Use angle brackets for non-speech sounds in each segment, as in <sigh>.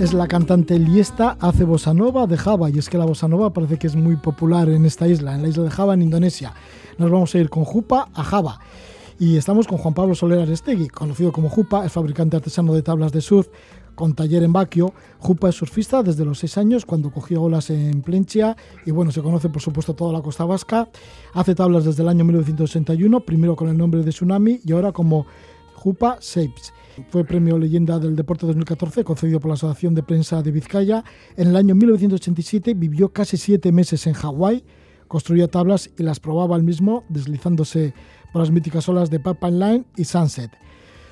es la cantante Liesta, hace bossa nova de Java y es que la bossa nova parece que es muy popular en esta isla, en la isla de Java, en Indonesia. Nos vamos a ir con Jupa a Java. Y estamos con Juan Pablo Soler Arestegui, conocido como Jupa, es fabricante artesano de tablas de surf con taller en Baquio. Jupa es surfista desde los seis años, cuando cogió olas en Plenchia, y bueno, se conoce por supuesto toda la costa vasca. Hace tablas desde el año 1961, primero con el nombre de Tsunami y ahora como Jupa Shapes. Fue premio Leyenda del Deporte 2014, concedido por la Asociación de Prensa de Vizcaya. En el año 1987 vivió casi siete meses en Hawái, construía tablas y las probaba él mismo, deslizándose por las míticas olas de Pipeline Line y Sunset.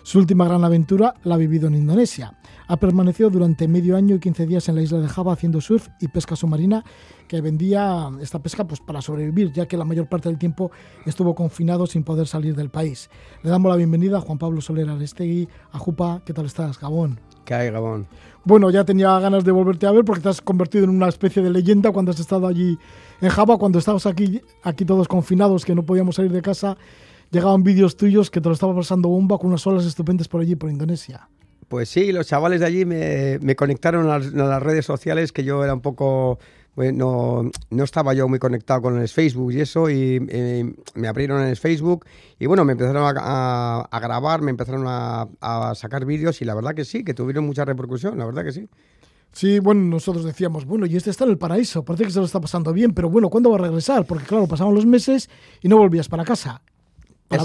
Su última gran aventura la ha vivido en Indonesia. Ha permanecido durante medio año y 15 días en la isla de Java haciendo surf y pesca submarina, que vendía esta pesca pues, para sobrevivir, ya que la mayor parte del tiempo estuvo confinado sin poder salir del país. Le damos la bienvenida a Juan Pablo Soler Arestegui, a Jupa. ¿Qué tal estás, Gabón? ¿Qué hay, Gabón? Bueno, ya tenía ganas de volverte a ver porque te has convertido en una especie de leyenda cuando has estado allí en Java, cuando estábamos aquí, aquí todos confinados, que no podíamos salir de casa. Llegaban vídeos tuyos que te lo estaba pasando bomba con unas olas estupendas por allí, por Indonesia. Pues sí, los chavales de allí me, conectaron a las, redes sociales, que yo era un poco bueno, no estaba yo muy conectado con el Facebook y eso, y eh, me abrieron en el Facebook y bueno, me empezaron a, grabar, me empezaron a, sacar vídeos y la verdad que sí, que tuvieron mucha repercusión, la verdad que sí. Sí, bueno, nosotros decíamos, bueno, y este está en el paraíso, parece que se lo está pasando bien, pero bueno, ¿cuándo va a regresar? Porque claro, pasaban los meses y no volvías para casa, para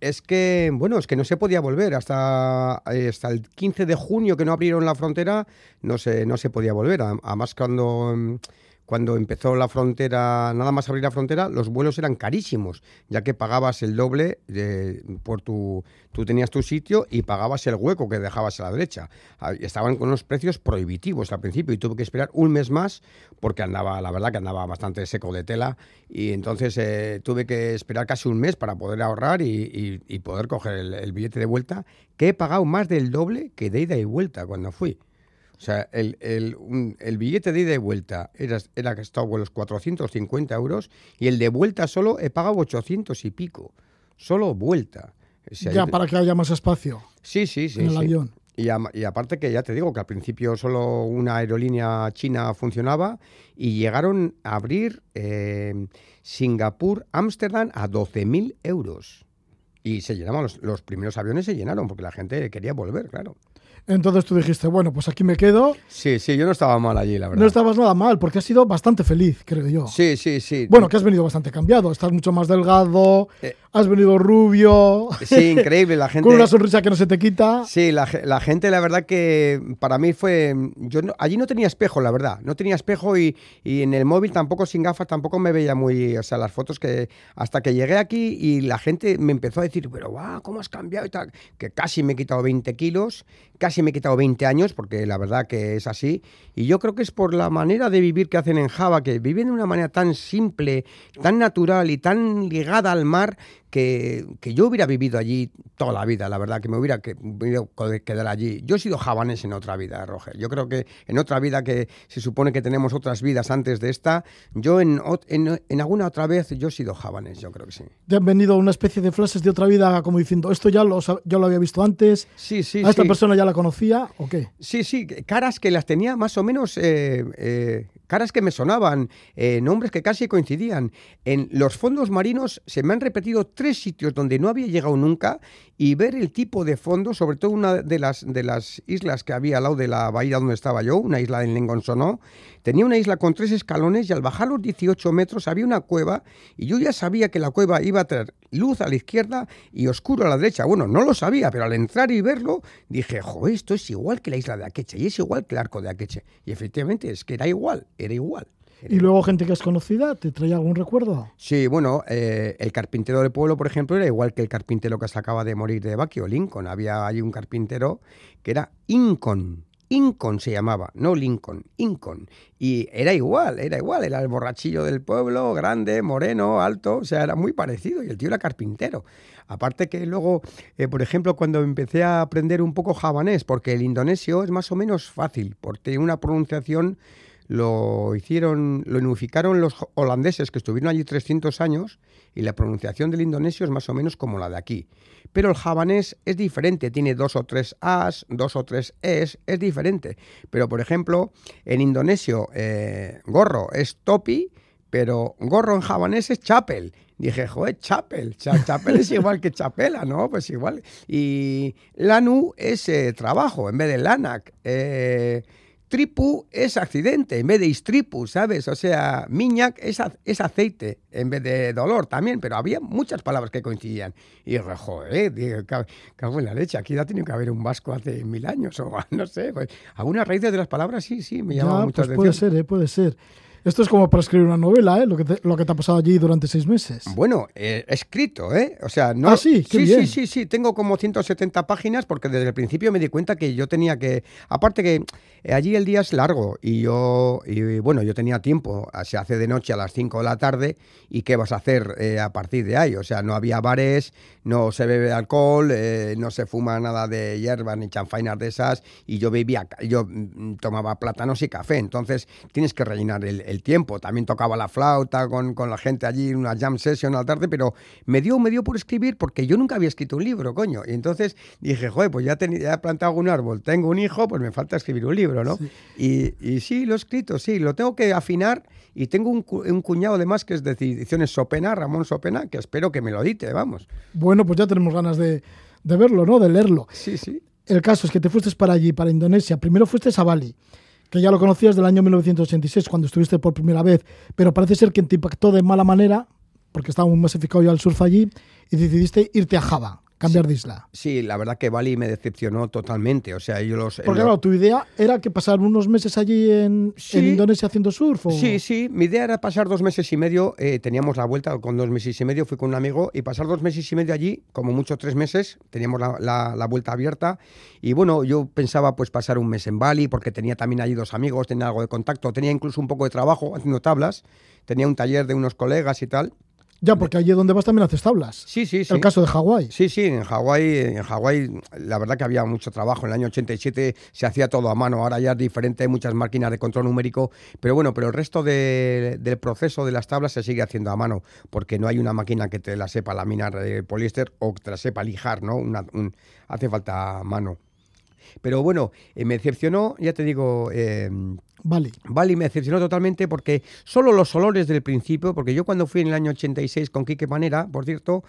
es que, bueno, es que no se podía volver. Hasta, eh, hasta el 15 de junio que no abrieron la frontera, no se, no se podía volver. Además, cuando mm, cuando empezó la frontera, nada más abrir la frontera, los vuelos eran carísimos, ya que pagabas el doble de, por tu, tú tenías tu sitio y pagabas el hueco que dejabas a la derecha. Ah, estaban con unos precios prohibitivos al principio y tuve que esperar un mes más porque andaba, la verdad que andaba bastante seco de tela y entonces eh, tuve que esperar casi un mes para poder ahorrar y, poder coger el billete de vuelta, que he pagado más del doble que de ida y vuelta cuando fui. O sea, el, el, billete de ida y vuelta era, era que estaba los 450 euros y el de vuelta solo he pagado 800 y pico. Solo vuelta. ya, para que haya más espacio. Sí, sí, sí. En el avión. Y, y, aparte que ya te digo que al principio solo una aerolínea china funcionaba y llegaron a abrir eh, Singapur, Ámsterdam a 12.000 euros. Y se llenaban, los, los primeros aviones se llenaron porque la gente quería volver, claro. Entonces tú dijiste, bueno, pues aquí me quedo. Sí, sí, yo no estaba mal allí, la verdad. No estabas nada mal, porque has sido bastante feliz, creo yo. Sí, sí, sí. Bueno, que has venido bastante cambiado. Estás mucho más delgado, eh, has venido rubio. Sí, increíble. La <laughs> gente. Con una sonrisa que no se te quita. Sí, la, gente, la verdad que para mí fue. Yo allí no tenía espejo, la verdad. No tenía espejo y, en el móvil tampoco, sin gafas, tampoco me veía muy. O sea, las fotos que. Hasta que llegué aquí y la gente me empezó a decir, pero guau, ¿cómo has cambiado y tal? Que casi me he quitado 20 kilos casi me he quitado 20 años, porque la verdad que es así, y yo creo que es por la manera de vivir que hacen en Java, que viven de una manera tan simple, tan natural y tan ligada al mar, que, yo hubiera vivido allí toda la vida, la verdad, que me hubiera, que, quedar allí. Yo he sido javanés en otra vida, Roger. Yo creo que en otra vida que se supone que tenemos otras vidas antes de esta, yo en, en, alguna otra vez yo he sido javanés, yo creo que sí. ¿Te han venido una especie de flashes de otra vida como diciendo, esto ya lo, yo lo había visto antes? Sí, sí, ¿A esta persona ya la conocía o qué? Sí, sí, caras que las tenía más o menos... Eh, eh, caras que me sonaban, eh, nombres que casi coincidían. En los fondos marinos se me han repetido tres sitios donde no había llegado nunca y ver el tipo de fondo, sobre todo una de las, de las islas que había al lado de la bahía donde estaba yo, una isla en Lengonsono, tenía una isla con tres escalones y al bajar los 18 metros había una cueva y yo ya sabía que la cueva iba a tener luz a la izquierda y oscuro a la derecha. Bueno, no lo sabía, pero al entrar y verlo dije, jo, esto es igual que la isla de Akeche y es igual que el arco de Akeche. Y efectivamente es que era igual, era igual. ¿Y luego gente que es conocida te trae algún recuerdo? Sí, bueno, eh, el carpintero del pueblo, por ejemplo, era igual que el carpintero que se acaba de morir de Baquio, Lincoln. Había ahí un carpintero que era Incon. Incon se llamaba, no Lincoln, Incon. Y era igual, era igual, era el borrachillo del pueblo, grande, moreno, alto, o sea, era muy parecido. Y el tío era carpintero. Aparte que luego, eh, por ejemplo, cuando empecé a aprender un poco javanés, porque el indonesio es más o menos fácil, porque tiene una pronunciación lo hicieron, lo unificaron los holandeses que estuvieron allí 300 años y la pronunciación del indonesio es más o menos como la de aquí. Pero el javanés es diferente, tiene dos o tres as, dos o tres es, es diferente. Pero por ejemplo, en indonesio eh, gorro es topi, pero gorro en javanés es chapel. Dije, joder, chapel, chapel es igual que chapela, ¿no? Pues igual. Y lanu es eh, trabajo en vez de lanak. Eh, tripu es accidente en vez de istripu, ¿sabes? O sea, miñac es, es, aceite en vez de dolor también, pero había muchas palabras que coincidían. Y joder, dije, cago en la leche, aquí ya tiene que haber un vasco hace mil años o <laughs> no sé. Pues, algunas raíces de las palabras sí, sí, me llaman mucho pues Puede ser, ¿eh? puede ser. Esto es como para escribir una novela, ¿eh? Lo que te, lo que te ha pasado allí durante seis meses. Bueno, eh, escrito, ¿eh? O sea, no... Ah, sí, qué sí, bien. sí, sí, sí. Tengo como 170 páginas porque desde el principio me di cuenta que yo tenía que... Aparte que eh, allí el día es largo y yo... Y, bueno, yo tenía tiempo. Se hace de noche a las 5 de la tarde y ¿qué vas a hacer eh, a partir de ahí? O sea, no había bares, no se bebe alcohol, eh, no se fuma nada de hierba ni chanfainas de esas y yo bebía... Yo mm, tomaba plátanos y café. Entonces tienes que rellenar el, el tiempo. También tocaba la flauta con, con, la gente allí, una jam session a la tarde, pero me dio, me dio por escribir porque yo nunca había escrito un libro, coño. Y entonces dije, joder, pues ya, ya he plantado un árbol, tengo un hijo, pues me falta escribir un libro, ¿no? Sí. Y, y, sí, lo he escrito, sí, lo tengo que afinar y tengo un, un cuñado además que es de ediciones Sopena, Ramón Sopena, que espero que me lo edite, vamos. Bueno, pues ya tenemos ganas de, de verlo, ¿no? De leerlo. Sí, sí. El caso es que te fuiste para allí, para Indonesia. Primero fuiste a Bali que ya lo conocías del año 1986, cuando estuviste por primera vez, pero parece ser que te impactó de mala manera, porque estaba muy masificado ya el surf allí, y decidiste irte a Java, cambiar sí, de isla. Sí, la verdad que Bali me decepcionó totalmente. O sea, yo los. Porque, claro, tu idea era que pasar unos meses allí en, sí, en Indonesia haciendo surf. ¿o? Sí, sí. Mi idea era pasar dos meses y medio. Eh, teníamos la vuelta con dos meses y medio. Fui con un amigo y pasar dos meses y medio allí, como mucho tres meses. Teníamos la, la, la vuelta abierta. Y bueno, yo pensaba pues pasar un mes en Bali porque tenía también allí dos amigos, tenía algo de contacto, tenía incluso un poco de trabajo haciendo tablas. Tenía un taller de unos colegas y tal. Ya, porque allí donde vas también haces tablas. Sí, sí, sí. El caso de Hawái. Sí, sí, en Hawái, en Hawái, la verdad que había mucho trabajo. En el año 87 se hacía todo a mano. Ahora ya es diferente, hay muchas máquinas de control numérico. Pero bueno, pero el resto de, del proceso de las tablas se sigue haciendo a mano, porque no hay una máquina que te la sepa laminar de poliéster o que te la sepa lijar, ¿no? Una, un, hace falta mano. Pero bueno, eh, me decepcionó, ya te digo, eh, Vale. Vale, me decepcionó totalmente porque solo los olores del principio, porque yo cuando fui en el año 86 con Quique Panera, por cierto,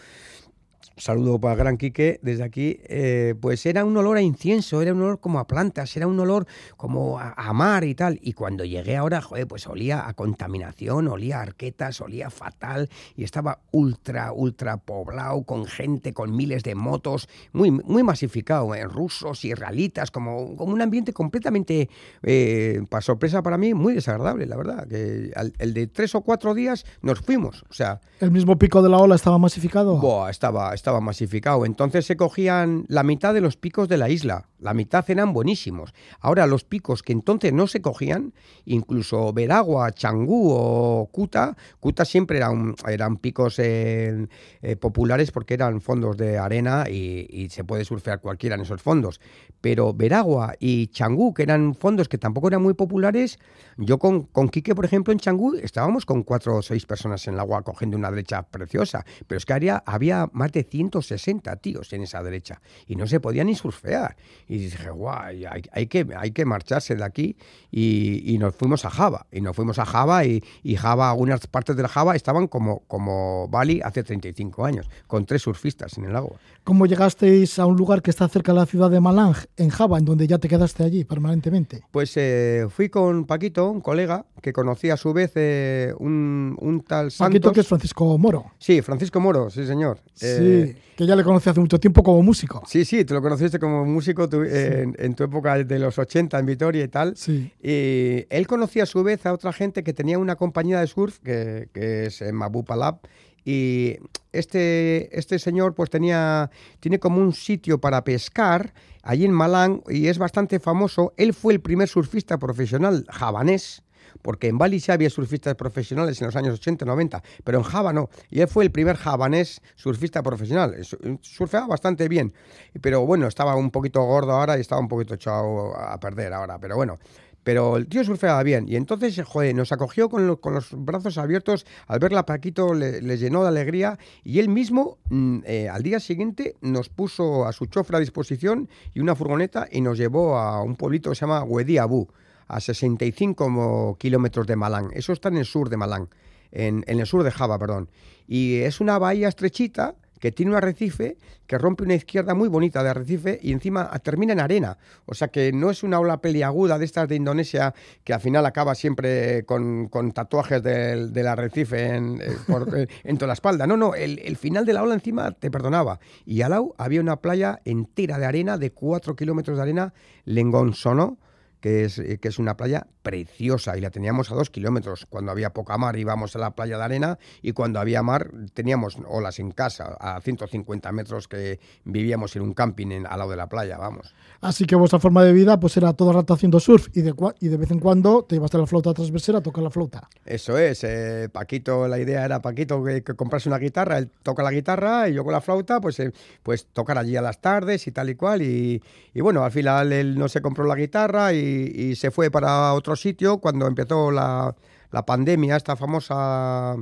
saludo para Gran Quique desde aquí, eh, pues era un olor a incienso, era un olor como a plantas, era un olor como a, a, mar y tal. Y cuando llegué ahora, joder, pues olía a contaminación, olía a arquetas, olía fatal y estaba ultra, ultra poblado con gente, con miles de motos, muy, muy masificado, en eh, rusos, israelitas, como, como un ambiente completamente, eh, para sorpresa para mí, muy desagradable, la verdad. Que al, el de tres o cuatro días nos fuimos, o sea... ¿El mismo pico de la ola estaba masificado? Boah, estaba, estaba masificado. Entonces se cogían la mitad de los picos de la isla. La mitad eran buenísimos. Ahora los picos que entonces no se cogían, incluso Veragua, Changú o Kuta, Kuta siempre eran, eran picos eh, eh, populares porque eran fondos de arena y, y, se puede surfear cualquiera en esos fondos. Pero Veragua y Changú, que eran fondos que tampoco eran muy populares, yo con, con Quique, por ejemplo, en Changú estábamos con cuatro o seis personas en el agua cogiendo una derecha preciosa, pero es que había, había más de 160 tíos en esa derecha y no se podía ni surfear. Y dije, guay, hay, hay, que, hay que marcharse de aquí. Y, y, nos fuimos a Java. Y nos fuimos a Java y, y, Java, algunas partes de la Java estaban como, como Bali hace 35 años, con tres surfistas en el agua. ¿Cómo llegasteis a un lugar que está cerca de la ciudad de Malang, en Java, en donde ya te quedaste allí permanentemente? Pues eh, fui con Paquito, un colega, que conocí a su vez eh, un, un, tal Santos. Paquito que es Francisco Moro. Sí, Francisco Moro, sí señor. Sí, eh, que ya le conocí hace mucho tiempo como músico. Sí, sí, tú lo conociste como músico tu, sí. en, en, tu época de los 80 en Vitoria y tal. Sí. Y él conocía a su vez a otra gente que tenía una compañía de surf, que, que es Mabupa Lab, y este, este señor pues tenía, tiene como un sitio para pescar allí en Malang y es bastante famoso. Él fue el primer surfista profesional javanés, porque en Bali sí había surfistas profesionales en los años 80, 90, pero en Java no. Y él fue el primer javanés surfista profesional. Surfeaba bastante bien, pero bueno, estaba un poquito gordo ahora y estaba un poquito echado a perder ahora. Pero bueno, Pero el tío surfeaba bien. Y entonces, joder, nos acogió con, lo- con los brazos abiertos. Al verla, Paquito le, le llenó de alegría. Y él mismo, mm, eh, al día siguiente, nos puso a su chofer a disposición y una furgoneta y nos llevó a un pueblito que se llama Huediabú, a 65 kilómetros de Malán. Eso está en el sur de Malán, en, el sur de Java, perdón. Y es una bahía estrechita que tiene un arrecife que rompe una izquierda muy bonita de arrecife y encima termina en arena. O sea que no es una ola peliaguda de estas de Indonesia que al final acaba siempre con, tatuajes del, arrecife en, eh, <laughs> eh, en toda la espalda. No, no, el, final de la ola encima te perdonaba. Y al lado había una playa entera de arena, de cuatro kilómetros de arena, Lengonsono, que es, eh, que es una playa preciosa y la teníamos a dos kilómetros. Cuando había poca mar íbamos a la playa de arena y cuando había mar teníamos olas en casa a 150 metros que vivíamos en un camping en- al lado de la playa, vamos. Así que vuestra forma de vida pues era todo el rato haciendo surf y de, y de vez en cuando te ibas a la flauta transversera a tocar la flauta. Eso es, eh, Paquito, la idea era Paquito que, que comprase una guitarra, él toca la guitarra y yo con la flauta, pues, eh, pues tocar allí a las tardes y tal y cual. Y, y bueno, al final él no se compró la guitarra y, y se fue para otro sitio cuando empezó la, la pandemia, esta famosa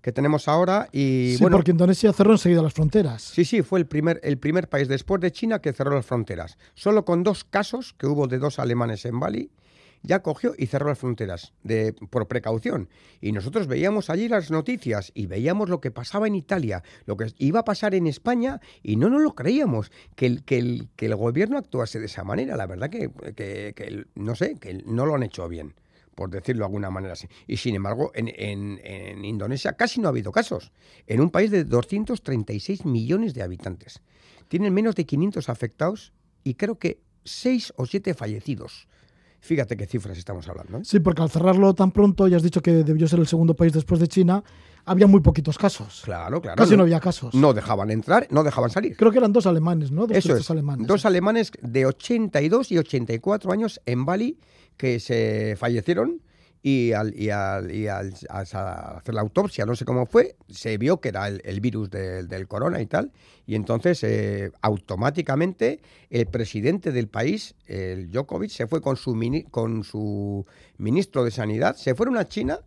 que tenemos ahora. Y sí, bueno, porque Indonesia cerró enseguida las fronteras. Sí, sí, fue el primer, el primer país después de China que cerró las fronteras. Solo con dos casos que hubo de dos alemanes en Bali, ya cogió y cerró las fronteras de, por precaución. Y nosotros veíamos allí las noticias y veíamos lo que pasaba en Italia, lo que iba a pasar en España y no nos lo creíamos, que el, que el, que el gobierno actuase de esa manera. La verdad que, que- que no sé, que no lo han hecho bien por decirlo de alguna manera así. Y sin embargo, en, en- en Indonesia casi no ha habido casos. En un país de 236 millones de habitantes. Tienen menos de 500 afectados y creo que 6 o 7 fallecidos. Fíjate qué cifras estamos hablando. ¿eh? Sí, porque al cerrarlo tan pronto, ya has dicho que debió ser el segundo país después de China, había muy poquitos casos. Claro, claro. Casi no había casos. No dejaban entrar, no dejaban salir. Creo que eran dos alemanes, ¿no? Dos Eso turistas es. alemanes. Dos alemanes de 82 y 84 años en Bali que se fallecieron y al, y al- y al- hacer la autopsia, no sé cómo fue, se vio que era el, virus del- del corona y tal. Y entonces eh, automáticamente el presidente del país, el Djokovic, se fue con su, con su ministro de Sanidad, se fueron a China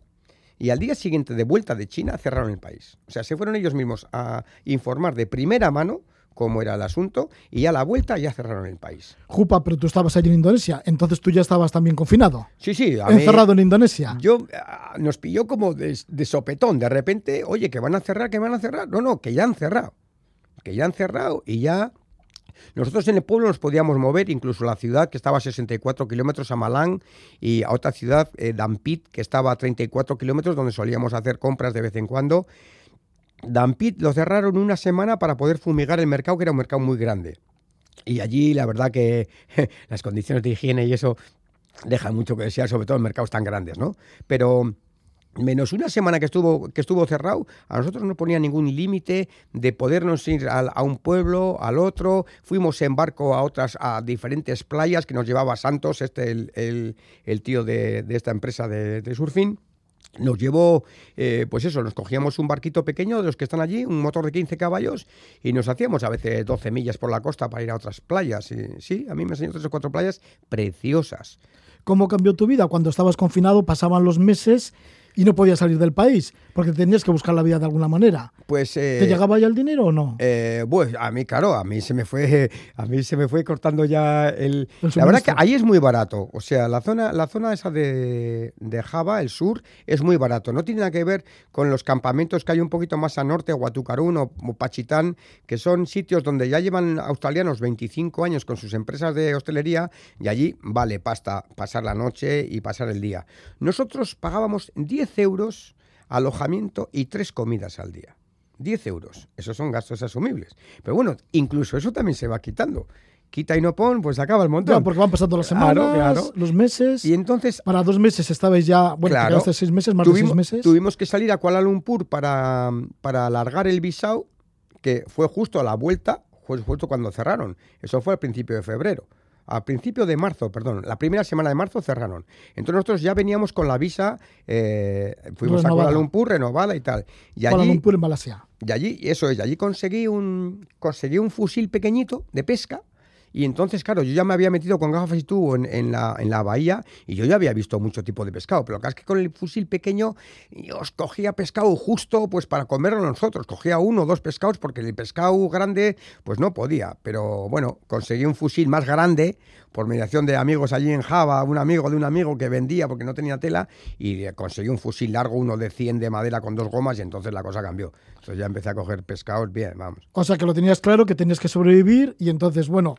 y al día siguiente de vuelta de China cerraron el país. O sea, se fueron ellos mismos a informar de primera mano cómo era el asunto y a la vuelta ya cerraron el país. Jupa, pero tú estabas allí en Indonesia, entonces tú ya estabas también confinado. Sí, sí, a mí- Encerrado en Indonesia. Yo ah, nos pilló como de, de sopetón, de repente, oye, que van a cerrar, que van a cerrar. No, no, que ya han cerrado. Que ya han cerrado y ya nosotros en el pueblo nos podíamos mover, incluso la ciudad que estaba a 64 kilómetros a Malán y a otra ciudad, eh, Dampit, que estaba a 34 kilómetros, donde solíamos hacer compras de vez en cuando. Dampit lo cerraron una semana para poder fumigar el mercado, que era un mercado muy grande. Y allí la verdad que <laughs> las condiciones de higiene y eso dejan mucho que desear, sobre todo en mercados tan grandes, ¿no? Pero menos una semana que estuvo, que estuvo cerrado, a nosotros no ponía ningún límite de podernos ir al- a, un pueblo, al otro. Fuimos en barco a otras, a diferentes playas que nos llevaba Santos, este el, el- el tío de, de esta empresa de, de surfing. Nos llevó, eh, pues eso, nos cogíamos un barquito pequeño de los que están allí, un motor de 15 caballos, y nos hacíamos a veces 12 millas por la costa para ir a otras playas. Sí, a mí me enseñó tres o cuatro playas preciosas. ¿Cómo cambió tu vida? Cuando estabas confinado pasaban los meses y no podías salir del país, porque tenías que buscar la vida de alguna manera. Pues, eh, ¿Te llegaba ya el dinero o no? Eh, pues a mí, claro, a mí se me fue, <laughs> a mí se me fue cortando ya el. El la verdad que ahí es muy barato. O sea, la zona, la zona esa de, de Java, el sur, es muy barato. No tiene nada que ver con los campamentos que hay un poquito más al norte, Huatucarún o, o Pachitán, que son sitios donde ya llevan australianos 25 años con sus empresas de hostelería y allí vale pasta pasar la noche y pasar el día. Nosotros pagábamos 10 euros alojamiento y tres comidas al día. 10 euros. Esos son gastos asumibles. Pero bueno, incluso eso también se va quitando. Quita y no pon, pues acaba el montón. Claro, porque van pasando las semanas, claro. los meses. Y entonces Para dos meses estabais ya, bueno, Claro. quedaste seis meses, más tuvimos, de seis meses. tuvimos que salir a Kuala Lumpur para, para alargar el visado, que fue justo a la vuelta, fue justo cuando cerraron. Eso fue al principio de febrero. Al principio de marzo, perdón, la primera semana de marzo cerraron. Entonces nosotros ya veníamos con la visa, eh, fuimos a. Kuala Lumpur, renovada y tal. Y Kuala allí, Lumpur en Malasia. y allí, eso es, y allí conseguí un, conseguí un fusil pequeñito de pesca Y entonces, claro, yo ya me había metido con gafas y tubo en, la, en la bahía y yo ya había visto mucho tipo de pescado. Pero es que con el fusil pequeño os cogía pescado justo pues para comerlo nosotros. Cogía uno o dos pescados porque el pescado grande pues no podía. Pero bueno, conseguí un fusil más grande por mediación de amigos allí en Java, un amigo de un amigo que vendía porque no tenía tela y conseguí un fusil largo, uno de 100 de madera con dos gomas y entonces la cosa cambió. Entonces ya empecé a coger pescados bien, vamos. O sea que lo tenías claro que tenías que sobrevivir y entonces, bueno,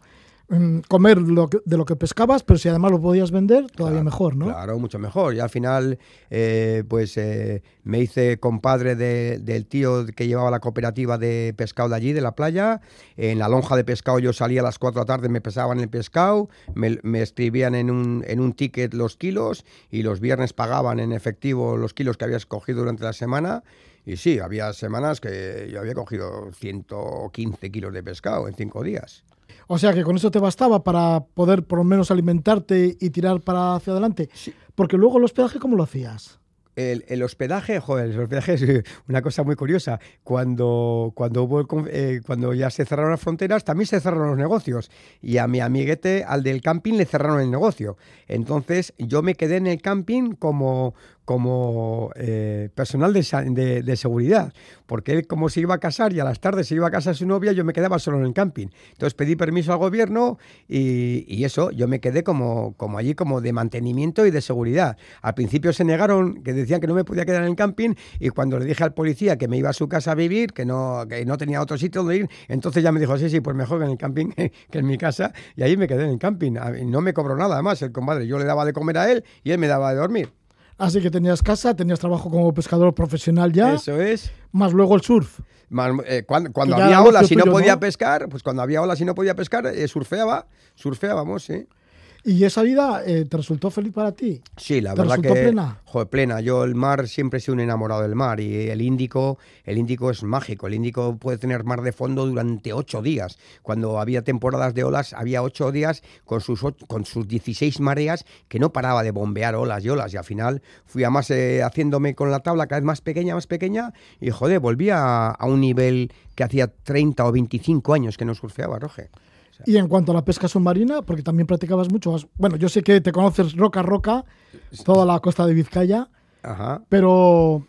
mm, comer lo de lo que pescabas, pero si además lo podías vender, todavía mejor, ¿no? Claro, mucho mejor. Y al final, eh, pues eh, me hice compadre del tío que llevaba la cooperativa de pescado de allí, de la playa. En la lonja de pescado yo salía a las 4 de la tarde, me pesaban el pescado, me, me escribían en un, en un ticket los kilos y los viernes pagaban en efectivo los kilos que habías cogido durante la semana. Y sí, había semanas que yo había cogido 115 kilos de pescado en cinco días. O sea que con eso te bastaba para poder por lo menos alimentarte y tirar para hacia adelante. Sí. Porque luego el hospedaje, ¿cómo lo hacías? El, el, hospedaje, joder, el hospedaje es una cosa muy curiosa. Cuando, cuando, hubo el, eh, cuando ya se cerraron las fronteras, también se cerraron los negocios. Y a mi amiguete, al del camping, le cerraron el negocio. Entonces yo me quedé en el camping como, como eh, personal de, de, seguridad, porque él como se iba a casar y a las tardes se iba a casa su novia, yo me quedaba solo en el camping. Entonces pedí permiso al gobierno y, y, eso, yo me quedé como, como allí como de mantenimiento y de seguridad. Al principio se negaron, que decían que no me podía quedar en el camping y cuando le dije al policía que me iba a su casa a vivir, que no, que no tenía otro sitio donde ir, entonces ya me dijo, sí, sí, pues mejor en el camping <laughs> que en mi casa y ahí me quedé en el camping. No me cobró nada además el compadre, yo le daba de comer a él y él me daba de dormir. Así que tenías casa, tenías trabajo como pescador profesional ya. Eso es. Más luego el surf. Más, eh, cuando, cuando había olas y no podía ¿no? pescar, pues cuando había olas y no podía pescar, eh, surfeaba, surfeábamos, sí. ¿Y esa vida eh, te resultó feliz para ti? Sí, la ¿Te verdad resultó que plena? Joder, plena. Yo el mar siempre he sido un enamorado del mar y el Índico, el Índico es mágico. El Índico puede tener mar de fondo durante ocho días. Cuando había temporadas de olas, había ocho días con sus con sus 16 mareas que no paraba de bombear olas y olas. Y al final fui a más eh, haciéndome con la tabla cada vez más pequeña, más pequeña y joder, volví a, a un nivel que hacía 30 o 25 años que no surfeaba, Roge. Y en cuanto a la pesca submarina, porque también practicabas mucho, bueno, yo sé que te conoces roca a roca, toda la costa de Vizcaya, Ajá. pero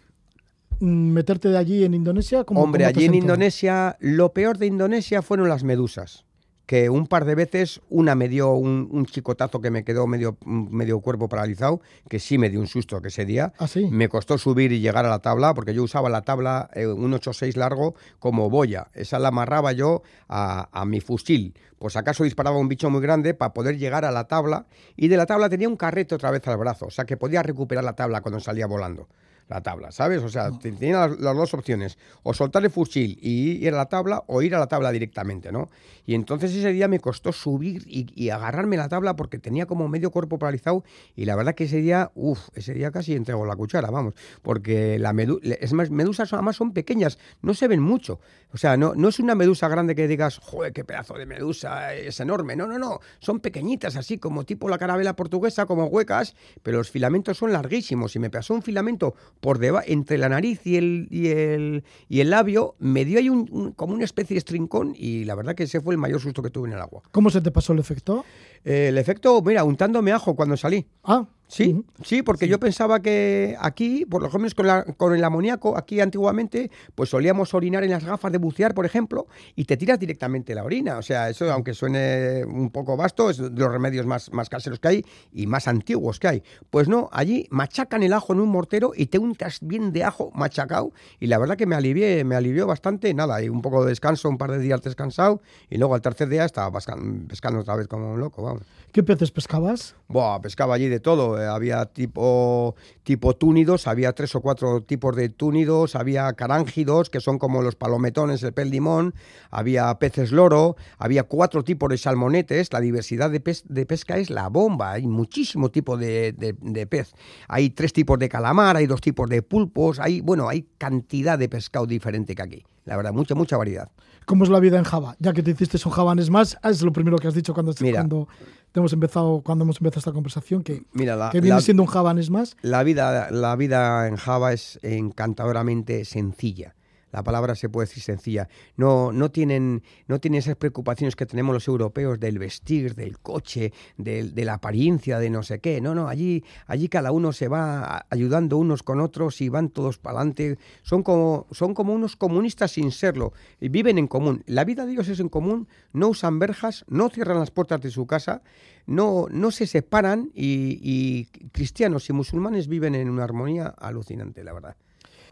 mm, meterte de allí en Indonesia, ¿cómo, Hombre, cómo allí en? Indonesia, lo peor de Indonesia fueron las medusas. Que un par de veces, una me dio un, un chicotazo que me quedó medio, medio cuerpo paralizado, que sí me dio un susto que ese día. ¿Ah, sí? Me costó subir y llegar a la tabla, porque yo usaba la tabla, eh, un 8.6 largo, como boya. Esa la amarraba yo a, a mi fusil. Pues acaso disparaba un bicho muy grande para poder llegar a la tabla, y de la tabla tenía un carrete otra vez al brazo, o sea que podía recuperar la tabla cuando salía volando la tabla, ¿sabes? O sea, tenía las, las, dos opciones, o soltar el fusil y ir a la tabla o ir a la tabla directamente, ¿no? Y entonces ese día me costó subir y, y agarrarme la tabla porque tenía como medio cuerpo paralizado y la verdad que ese día, uff, ese día casi entrego la cuchara, vamos, porque la medu es más, medusas además son pequeñas, no se ven mucho, o sea, no, no es una medusa grande que digas, joder, qué pedazo de medusa, es enorme, no, no, no, son pequeñitas así como tipo la carabela portuguesa, como huecas, pero los filamentos son larguísimos y me pasó un filamento por debajo, entre la nariz y el, y el, y el labio, me dio ahí un, un, como una especie de estrincón y la verdad que ese fue el mayor susto que tuve en el agua. ¿Cómo se te pasó el efecto? Eh, el efecto, mira, untándome ajo cuando salí. Ah, Sí, uh -huh. sí, porque sí. yo pensaba que aquí, por lo menos con, la, con, el amoníaco, aquí antiguamente, pues solíamos orinar en las gafas de bucear, por ejemplo, y te tiras directamente la orina. O sea, eso, aunque suene un poco vasto, es de los remedios más, más caseros que hay y más antiguos que hay. Pues no, allí machacan el ajo en un mortero y te untas bien de ajo machacado, y la verdad que me alivié, me alivió bastante, nada, y un poco de descanso, un par de días descansado, y luego al tercer día estaba pescando otra vez como un loco, vamos. ¿Qué peces pescabas? Buah, pescaba allí de todo. Eh, había tipo, tipo túnidos, había tres o cuatro tipos de túnidos, había carángidos, que son como los palometones, el pez limón, había peces loro, había cuatro tipos de salmonetes. La diversidad de, pes de pesca es la bomba, hay muchísimo tipo de, de, de, pez. Hay tres tipos de calamar, hay dos tipos de pulpos, hay, bueno, hay cantidad de pescado diferente que aquí. La verdad, mucha, mucha variedad. ¿Cómo es la vida en Java? Ya que te hiciste un javanes más, es lo primero que has dicho cuando, Mira, cuando hemos empezado cuando hemos empezado esta conversación que, Mira, la, que viene la, siendo un javanes más. La vida, la vida en Java es encantadoramente sencilla. La palabra se puede decir sencilla. No, no, tienen, no tienen esas preocupaciones que tenemos los europeos del vestir, del coche, de la apariencia, de no sé qué. No, no, allí, allí cada uno se va ayudando unos con otros y van todos para adelante. Son como, son como unos comunistas sin serlo. Y viven en común. La vida de ellos es en común, no usan verjas, no cierran las puertas de su casa, no, no se separan y cristianos y musulmanes viven en una armonía alucinante, la verdad.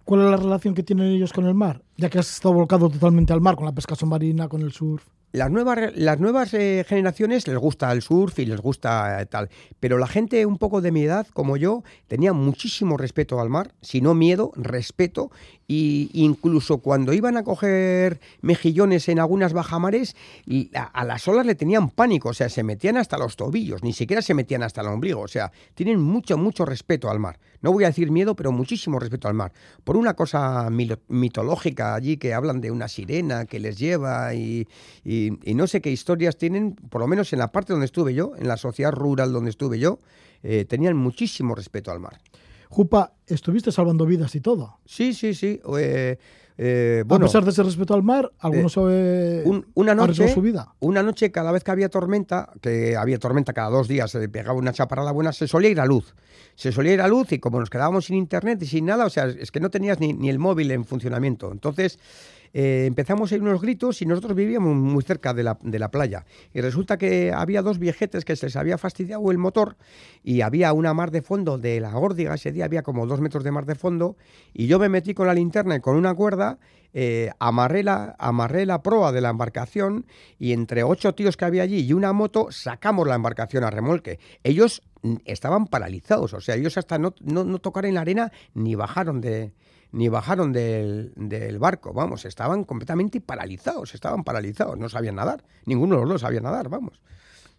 ¿Cuál es la relación que tienen ellos con el mar? Ya que has estado volcado totalmente al mar, con la pesca submarina, con el surf. Las nuevas, las nuevas eh, generaciones les gusta el surf y les gusta eh, tal, pero la gente un poco de mi edad, como yo, tenía muchísimo respeto al mar, si no miedo, respeto, y incluso cuando iban a coger mejillones en algunas bajamares, a, las olas le tenían pánico, o sea, se metían hasta los tobillos, ni siquiera se metían hasta el ombligo, o sea, tienen mucho, mucho respeto al mar. No voy a decir miedo, pero muchísimo respeto al mar. Por una cosa mitológica allí que hablan de una sirena que les lleva y, y, no sé qué historias tienen, por lo menos en la parte donde estuve yo, en la sociedad rural donde estuve yo, eh, tenían muchísimo respeto al mar. Jupa, estuviste salvando vidas y todo. Sí, sí, sí. Eh, eh, bueno, a pesar de ese respeto al mar, algunos eh, una noche, su vida. Una noche, cada vez que había tormenta, que había tormenta cada dos días, se pegaba una chaparrada buena, se solía ir a luz. Se solía ir a luz y como nos quedábamos sin internet y sin nada, o sea, es que no tenías ni, ni el móvil en funcionamiento. Entonces, eh, empezamos a ir unos gritos y nosotros vivíamos muy cerca de la, de la, playa. Y resulta que había dos viejetes que se les había fastidiado el motor y había una mar de fondo de la órdiga. Ese día había como dos metros de mar de fondo y yo me metí con la linterna y con una cuerda. Eh, amarré, la, amarré la proa de la embarcación y entre ocho tíos que había allí y una moto sacamos la embarcación a remolque. Ellos estaban paralizados, o sea, ellos hasta no, no, no tocaron la arena ni bajaron de, ni bajaron del, barco, vamos, estaban completamente paralizados, estaban paralizados, no sabían nadar, ninguno de los dos sabía nadar, vamos.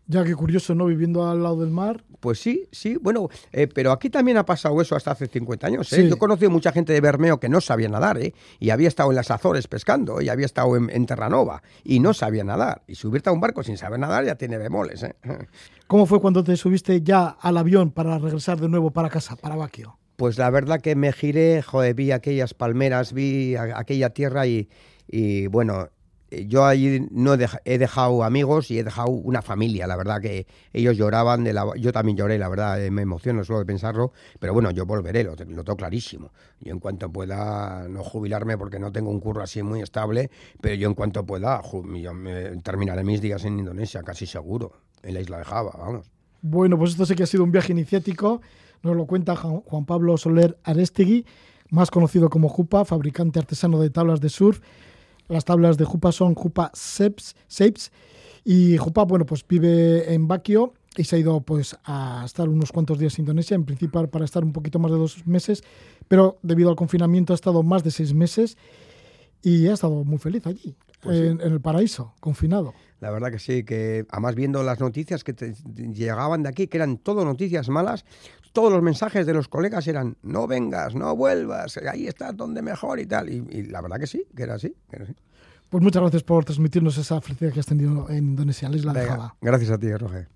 Ya que curioso, ¿no? Viviendo al lado del mar. Pues sí, sí, bueno, eh, pero aquí también ha pasado eso hasta hace 50 años. ¿eh? Yo he conocido mucha gente de Bermeo que no sabía nadar, ¿eh? Y había estado en las Azores pescando, y había estado en, Terranova, y no sabía nadar. Y subirte a un barco sin saber nadar ya tiene bemoles, ¿eh? ¿Cómo fue cuando te subiste ya al avión para regresar de nuevo para casa, para Baquio? Pues la verdad que me giré, joder, vi aquellas palmeras, vi aquella tierra y, bueno, yo allí no he, dejado amigos y he dejado una familia, la verdad que ellos lloraban, de la, yo también lloré, la verdad, eh, me emociono solo de pensarlo, pero bueno, yo volveré, lo, lo tengo clarísimo. Yo en cuanto pueda, no jubilarme porque no tengo un curro así muy estable, pero yo en cuanto pueda, yo terminaré mis días en Indonesia, casi seguro, en la isla de Java, vamos. Bueno, pues esto sí que ha sido un viaje iniciático nos lo cuenta Juan Pablo Soler Arestegui, más conocido como Jupa, fabricante artesano de tablas de surf. Las tablas de Jupa son Jupa Shapes. Y Jupa, bueno, pues vive en Baquio y se ha ido pues a estar unos cuantos días en Indonesia, en principio para estar un poquito más de dos meses, pero debido al confinamiento ha estado más de seis meses y ha estado muy feliz allí, pues en, el paraíso, confinado. La verdad que sí, que además viendo las noticias que llegaban de aquí, que eran todo noticias malas, todos los mensajes de los colegas eran no vengas, no vuelvas, ahí estás donde mejor y tal. Y, la verdad que sí, que era así. Pues muchas gracias por transmitirnos esa felicidad que has tenido en Indonesia, en la isla de Java. Gracias a ti, Roger.